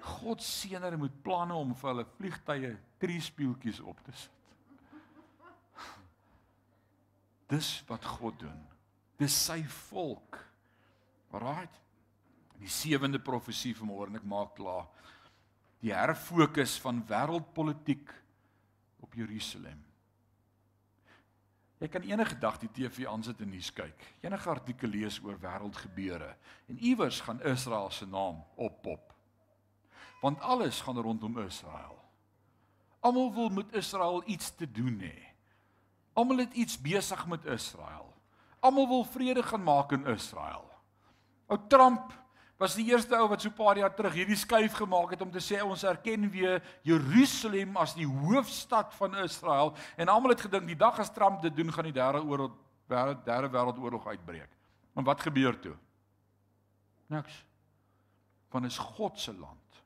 God seën hulle met planne om vir hulle vliegtye drie speeltjies op te sit. Dis wat God doen. Dis sy volk. Alraight. Die sewende profesie van môre en ek maak klaar. Die herfokus van wêreldpolitiek op Jerusalem. Jy kan enige dag die TV aansit en nuus kyk. Enige artikel lees oor wêreldgebeure en iewers gaan Israel se naam oppop want alles gaan rondom Israel. Almal wil met Israel iets te doen hê. Almal het iets besig met Israel. Almal wil vrede gaan maak in Israel. Ou Trump was die eerste ou wat so 'n paar jaar terug hierdie skuif gemaak het om te sê ons erken weer Jerusalem as die hoofstad van Israel en almal het gedink die dag as Trump dit doen gaan die derde oorlog wêreld derde wêreldoorlog uitbreek. Maar wat gebeur toe? Niks. Want is God se land.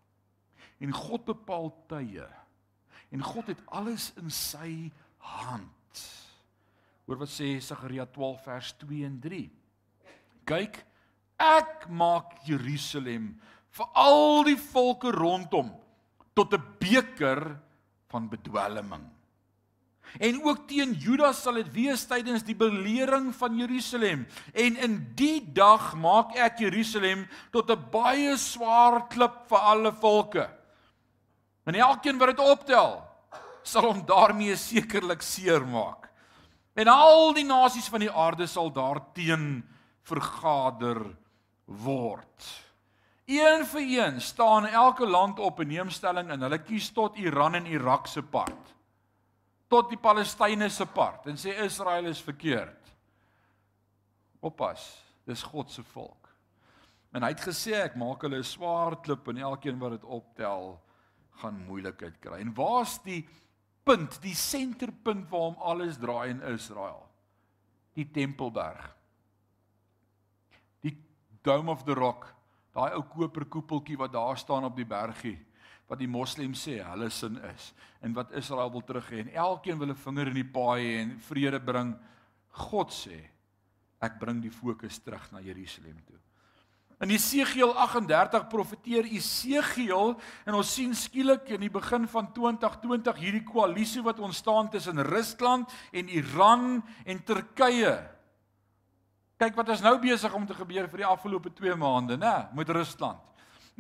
En God bepaal tye. En God het alles in sy hand. Hoor wat sê Sagaria 12 vers 2 en 3. Kyk, ek maak Jerusalem vir al die volke rondom tot 'n beker van bedwelming. En ook teen Juda sal dit wees tydens die belering van Jerusalem. En in die dag maak ek Jerusalem tot 'n baie swaar klip vir alle volke. En elkeen wat dit optel, sal hom daarmee sekerlik seermaak. En al die nasies van die aarde sal daarteen vergader word. Een vir een staan elke land op 'n neemstelling en hulle kies tot Iran en Irak se part. Tot die Palestynë se part en sê Israel is verkeerd. Oppas, dis God se volk. En hy het gesê ek maak hulle 'n swaar klip en elkeen wat dit optel gaan moeilikheid kry. En waar's die punt, die senterpunt waarom alles draai in Israel? Die Tempelberg. Die Dome of the Rock, daai ou koper koepeltjie wat daar staan op die bergie wat die moslems sê hulle sin is en wat Israel wil terug hê en elkeen wil 'n vinger in die paai en vrede bring. God sê ek bring die fokus terug na Jerusalem toe. In Jesegiel 38 profeteer Jesegiel en ons sien skielik in die begin van 2020 hierdie koalisie wat ontstaan tussen Rusland en Iran en Turkye. Kyk wat is nou besig om te gebeur vir die afgelope 2 maande, né, met Rusland.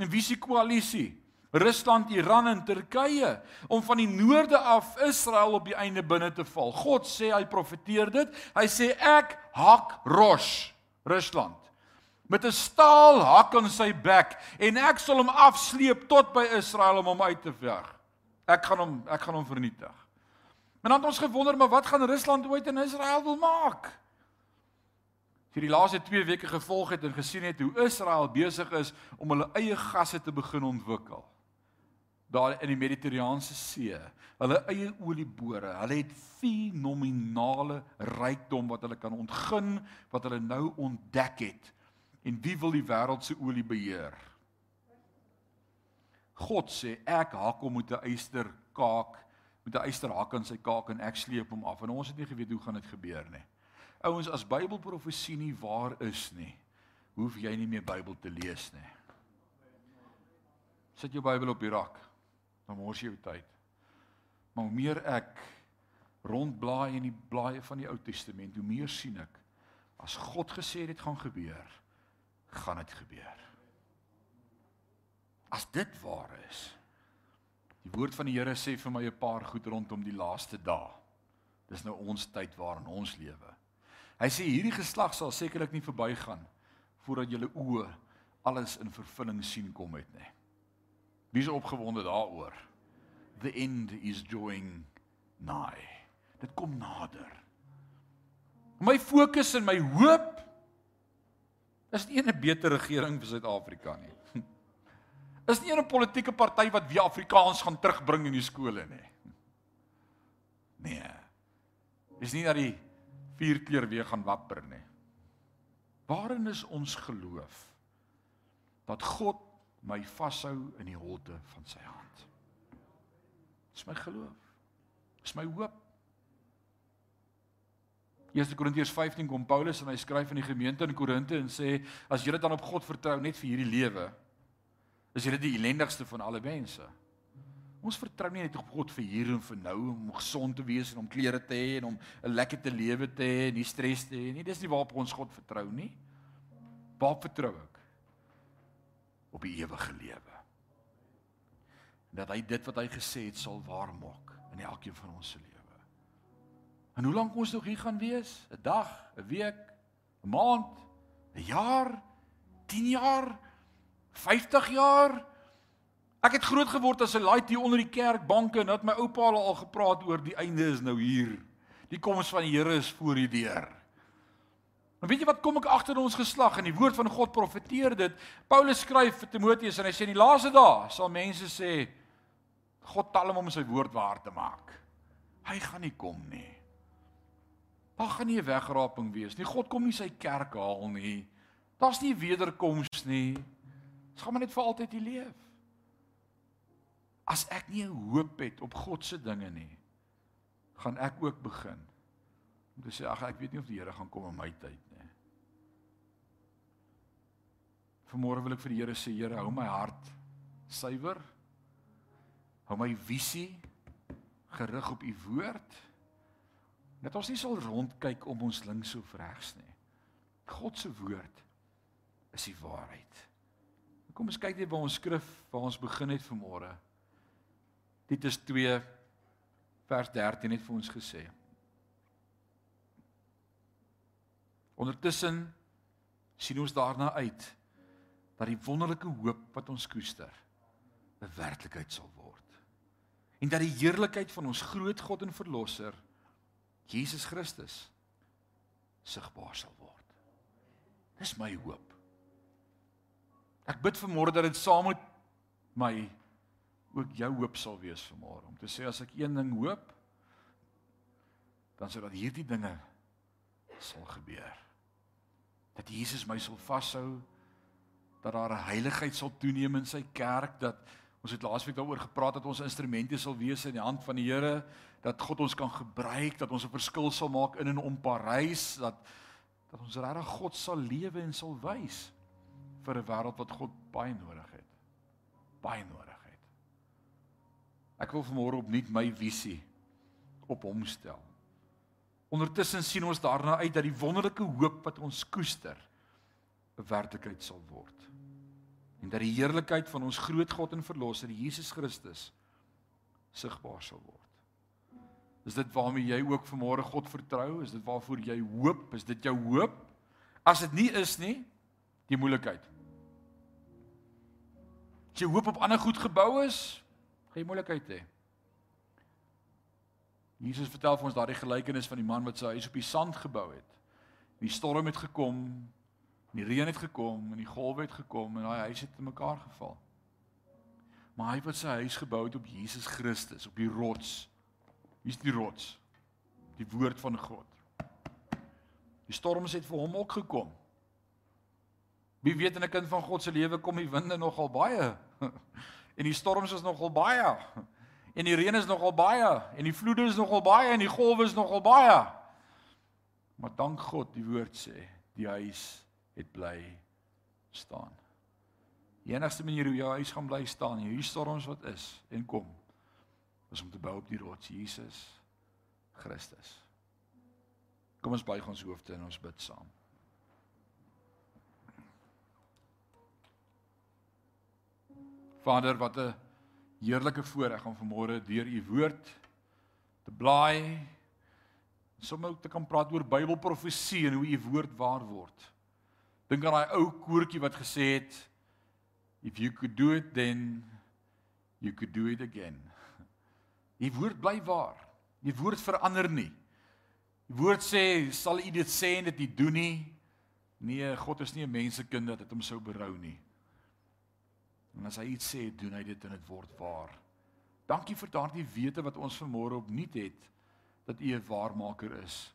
En wie is die koalisie? Rusland, Iran en Turkye om van die noorde af Israel op die einde binne te val. God sê hy profeteer dit. Hy sê ek hak Rosh, Rusland met 'n staalhak aan sy bek en ek sal hom afsleep tot by Israel om hom uit te veg. Ek gaan hom ek gaan hom vernietig. En dan het ons gewonder maar wat gaan Rusland ooit in Israel wil maak? Vir die laaste 2 weke gevolg het en gesien het hoe Israel besig is om hulle eie gasse te begin ontwikkel. Daar in die Mediterraanse See, hulle eie oliebore, hulle het fenominale rykdom wat hulle kan ontgin, wat hulle nou ontdek het En wie wil die wêreld se olie beheer? God sê ek hak hom met 'n eyster kaak, met 'n eyster hak aan sy kaak en ek sleep hom af. En ons het nie geweet hoe gaan dit gebeur nie. Ouens, as Bybelprofesie nie waar is nie, hoef jy nie meer Bybel te lees nie. Sit jou Bybel op die rak. Dan mors jy jou tyd. Maar hoe meer ek rondblaai in die blaaie van die Ou Testament, hoe meer sien ek as God gesê dit gaan gebeur gaan dit gebeur. As dit waar is, Die woord van die Here sê vir my 'n paar goed rondom die laaste dae. Dis nou ons tyd waarin ons lewe. Hy sê hierdie geslag sal sekerlik nie verbygaan voordat julle oë alles in vervulling sien kom het nie. Wie is opgewonde daaroor? The end is drawing nigh. Dit kom nader. My fokus en my hoop is nie 'n beter regering vir Suid-Afrika nie. Is nie 'n politieke party wat weer Afrikaans gaan terugbring in die skole nie. Nee. Is nie dat die vier keer weer gaan wapper nie. Waarin is ons geloof? Dat God my vashou in die holte van sy hand. Dis my geloof. Dis my hoop. 1 Korintiërs 15 kom Paulus en hy skryf aan die gemeente in Korinte en sê as julle dan op God vertrou net vir hierdie lewe is julle die ellendigste van alle mense. Ons vertrou nie net op God vir hier en vir nou om gesond te wees en om klere te hê en om 'n lekker te lewe te hê en nie stres te hê nie. Dis nie waarop ons God vertrou nie. Waarop vertrou ek? Op die ewige lewe. Dat hy dit wat hy gesê het sal waar maak in elkeen van ons se lewe. En hoe lank ons nog hier gaan wees? 'n Dag, 'n week, 'n maand, 'n jaar, 10 jaar, 50 jaar? Ek het groot geword as 'n laait hier onder die kerkbanke en het my oupa al gepraat oor die einde is nou hier. Die koms van die Here is voor die deur. Maar weet jy wat kom ek agter ons geslag en die woord van God profeteer dit. Paulus skryf vir Timoteus en hy sê in die laaste dae sal mense sê God tel hom om sy woord waar te maak. Hy gaan nie kom nie. Daar gaan nie 'n wegraping wees nie. God kom nie sy kerk haal nie. Daar's nie wederkoms nie. Ons gaan maar net vir altyd hier leef. As ek nie 'n hoop het op God se dinge nie, gaan ek ook begin om te sê ag ek weet nie of die Here gaan kom in my tyd nie. Vanmôre wil ek vir die Here sê Here, hou my hart suiwer. Hou my visie gerig op u woord. Dat ons nie sal rondkyk om ons links of regs nie. God se woord is die waarheid. Kom ons kyk net by ons skrif waar ons begin het vanmôre. Dit is 2 vers 13 het vir ons gesê. Ondertussen sien ons daarna uit dat die wonderlike hoop wat ons koester 'n werklikheid sal word. En dat die heerlikheid van ons groot God en verlosser Jesus Christus sigbaar sal word. Dis my hoop. Ek bid vanmôre dat dit saam met my ook jou hoop sal wees vanmôre om te sê as ek een ding hoop dan sou dat hierdie dinge sal gebeur. Dat Jesus my sal vashou dat daar 'n heiligheid sal toeneem in sy kerk dat ons het laasweek daaroor gepraat dat ons instrumente sal wees in die hand van die Here dat God ons kan gebruik dat ons 'n verskil sal maak in en om Parys dat dat ons regtig God sal lewe en sal wys vir 'n wêreld wat God baie nodig het. Baie nodig het. Ek wil vanmôre opnuut my visie op hom stel. Ondertussen sien ons daarna uit dat die wonderlike hoop wat ons koester 'n werklikheid sal word. En dat die heerlikheid van ons groot God en verlosser Jesus Christus sigbaar sal word. Is dit waarmee jy ook vanmôre God vertrou? Is dit waarvoor jy hoop? Is dit jou hoop? As dit nie is nie, die moeilikheid. As jy hoop op ander goed gebou is, gaan jy moeilikheid hê. Jesus vertel vir ons daardie gelykenis van die man wat sy huis op die sand gebou het. Die storm het gekom, die reën het gekom en die golwe het gekom en daai huis het in mekaar geval. Maar hy wat sy huis gebou het op Jesus Christus, op die rots. Hier's die rots. Die woord van God. Die storms het vir hom ook gekom. Wie weet in 'n kind van God se lewe kom die winde nogal baie. (laughs) En die storms is nogal baie. En die reën is nogal baie en die vloede is nogal baie en die golwe is nogal baie. Maar dank God, die woord sê, die huis het bly staan. Die enigste manier hoe jou huis gaan bly staan, hierdie storms wat is en kom, is om te bou op die rots Jesus Christus. Kom ons buig ons hoofde en ons bid saam. Vader, wat 'n Heerlike voorreg om vanmôre deur u woord te blaai. Sommige ook te kan praat oor Bybelprofesie en hoe u woord waar word. Dink aan daai ou koortjie wat gesê het if you could do it then you could do it again. U woord bly waar. U woord verander nie. Die woord sê sal u dit sê en dit nie doen nie. Nee, God is nie 'n mensekind dat dit hom sou berou nie. En as hy iets sê, doen hy dit en dit word waar. Dankie vir daardie wete wat ons vanmôre opnuut het dat U 'n waarmaker is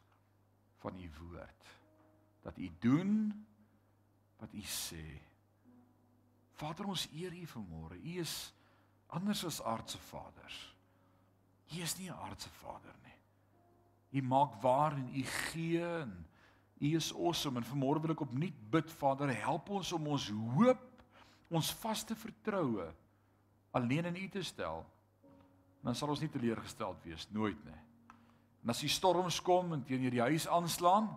van U woord. Dat U doen wat U sê. Vader, ons eer U vanmôre. U is anders as aardse vaders. U is nie 'n aardse vader nie. U maak waar en U gee en U is awesome en vanmôre wil ek opnuut bid Vader, help ons om ons hoop ons vaste vertroue alleen in U te stel, dan sal ons nie teleurgesteld wees nooit nie. En as die storms kom en teen hierdie huis aanslaan,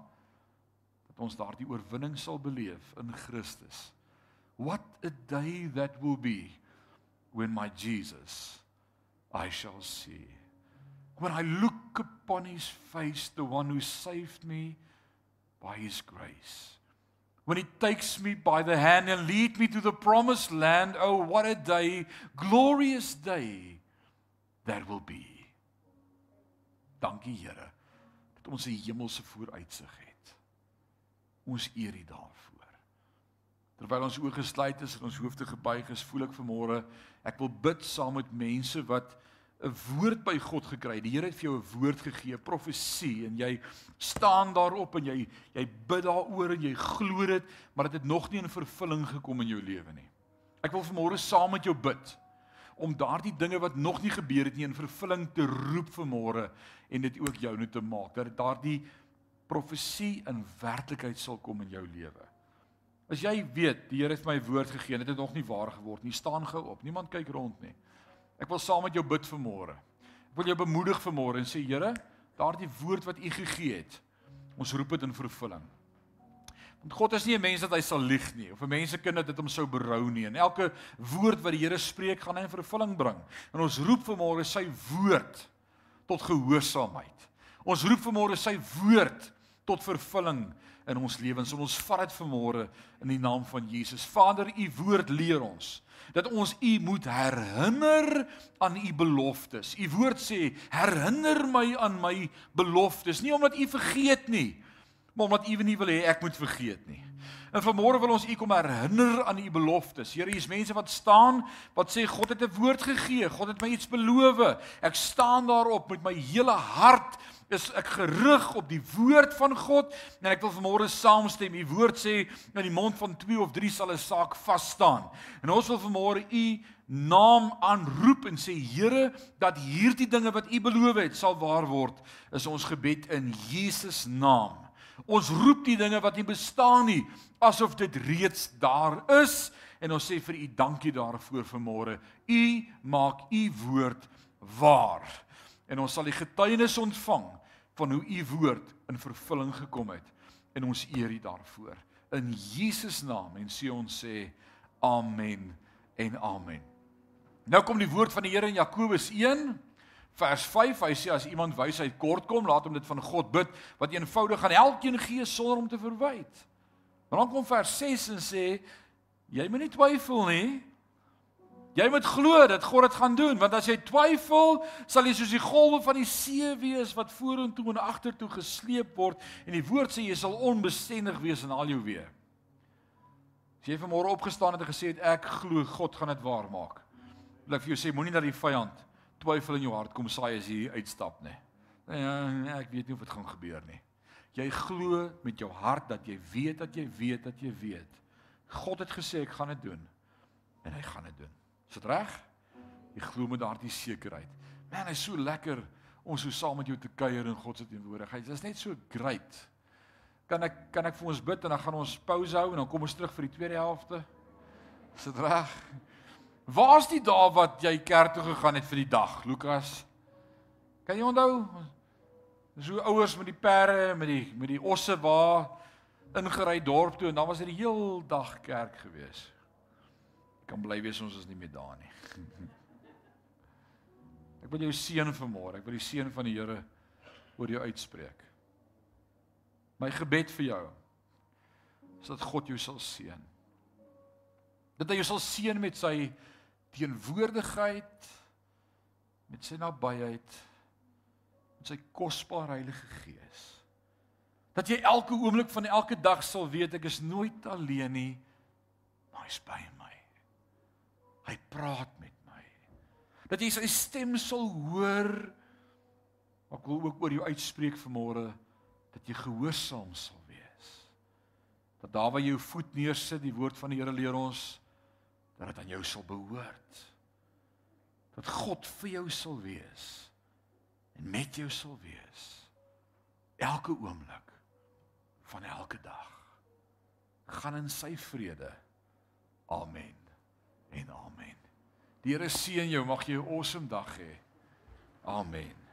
dat ons daardie oorwinning sal beleef in Christus. What a day that will be when my Jesus I shall see. When I look upon his face, the one who saved me by his grace when he takes me by the hand and lead me to the promised land. Oh, what a day, glorious day that will be. Dankie Here dat ons 'n hemelse vooruitsig het. Ons eer U daarvoor. Terwyl ons oë gesluit is en ons hoofde gebuig is, voel ek vanmôre ek wil bid saam met mense wat 'n woord by God gekry. Die Here het vir jou 'n woord gegee, profesie en jy staan daarop en jy jy bid daaroor en jy glo dit, maar dit het nog nie in vervulling gekom in jou lewe nie. Ek wil vanmôre saam met jou bid om daardie dinge wat nog nie gebeur het nie in vervulling te roep vanmôre en dit ook jou nou te maak dat daardie profesie in werklikheid sal kom in jou lewe. As jy weet, die Here het my woord gegee en dit het nog nie waar geword nie, staan gou op. Niemand kyk rond nie. Ek wil saam met jou bid vanmôre. Ek wil jou bemoedig vanmôre en sê Here, daardie woord wat U gegee het, ons roep dit in vervulling. Want God is nie 'n mens dat hy sal lieg nie of 'n mensekind dat dit hom sou berou nie. En elke woord wat die Here spreek, gaan hy in vervulling bring. En ons roep vanmôre sy woord tot gehoorsaamheid. Ons roep vanmôre sy woord tot vervulling in ons lewens. Ons vat dit vanmôre in die naam van Jesus. Vader, u woord leer ons dat ons u moet herinner aan u beloftes. U woord sê, herinner my aan my beloftes, nie omdat u vergeet nie, maar omdat u nie wil hê ek moet vergeet nie. En vanmôre wil ons u kom herinner aan u beloftes. Here, hier's mense wat staan wat sê God het 'n woord gegee, God het my iets beloof. Ek staan daarop met my hele hart is ek gerig op die woord van God en ek wil vanmôre saamstem. U woord sê in die mond van 2 of 3 sal 'n saak vas staan. En ons wil vanmôre u naam aanroep en sê Here dat hierdie dinge wat u beloof het sal waar word. Is ons gebed in Jesus naam. Ons roep die dinge wat nie bestaan nie asof dit reeds daar is en ons sê vir u dankie daarvoor vanmôre. U maak u woord waar en ons sal die getuienis ontvang van hoe u woord in vervulling gekom het en ons eer u daarvoor. In Jesus naam en sê ons sê amen en amen. Nou kom die woord van die Here in Jakobus 1 vers 5 hy sê as iemand wysheid kort kom laat hom dit van God bid wat eenvoudig aan elkeen gee sonder om te verwyd dan kom vers 6 en sê jy moet nie twyfel nie Jy moet glo dat God dit gaan doen, want as jy twyfel, sal jy soos die golwe van die see wees wat vorentoe en agtertoe gesleep word en die woord sê jy sal onbestendig wees in al jou weë. As jy vanmôre opgestaan het en gesê het ek glo God gaan dit waar maak. Wil ek vir jou sê moenie dat die vyand twyfel in jou hart kom saai as jy uitstap nie. Ja, ek weet nie of dit gaan gebeur nie. Jy glo met jou hart dat jy weet dat jy weet dat jy weet. God het gesê ek gaan dit doen en hy gaan dit doen. Is dit reg? Jy glo met daardie sekerheid. Man, hy's so lekker om so saam met jou te kuier in God se teenwoordigheid. Dit is net so great. Kan ek kan ek vir ons bid en dan gaan ons pause hou en dan kom ons terug vir die tweede helfte? Is dit reg? Waar's die dae wat jy kerk toe gegaan het vir die dag, Lukas? Kan jy onthou? So ouers met die perde, met die met die osse waar ingery dorp toe en dan was dit die heel dag kerk geweest kan bly wees ons is nie meer daar nie. (laughs) Ek wil jou seën vanmôre. Ek wil die seën van die Here oor jou uitspreek. My gebed vir jou is dat God jou sal seën. Dat hy jou sal seën met sy teenwoordigheid, met sy nabyheid, met sy kosbare Heilige Gees. Dat jy elke oomblik van elke dag sal weet ek is nooit alleen nie, maar hy's by my. Hy praat met my. Dat jy sy stem sal hoor. Ek wil ook oor jou uitspreek vanmôre dat jy gehoorsaam sal wees. Dat daar waar jy jou voet neersit, die woord van die Here leer ons dat dit aan jou sal behoort. Dat God vir jou sal wees en met jou sal wees elke oomblik van elke dag. Gaan in sy vrede. Amen. En amen. Die Here seën jou, mag jy 'n awesome dag hê. Amen.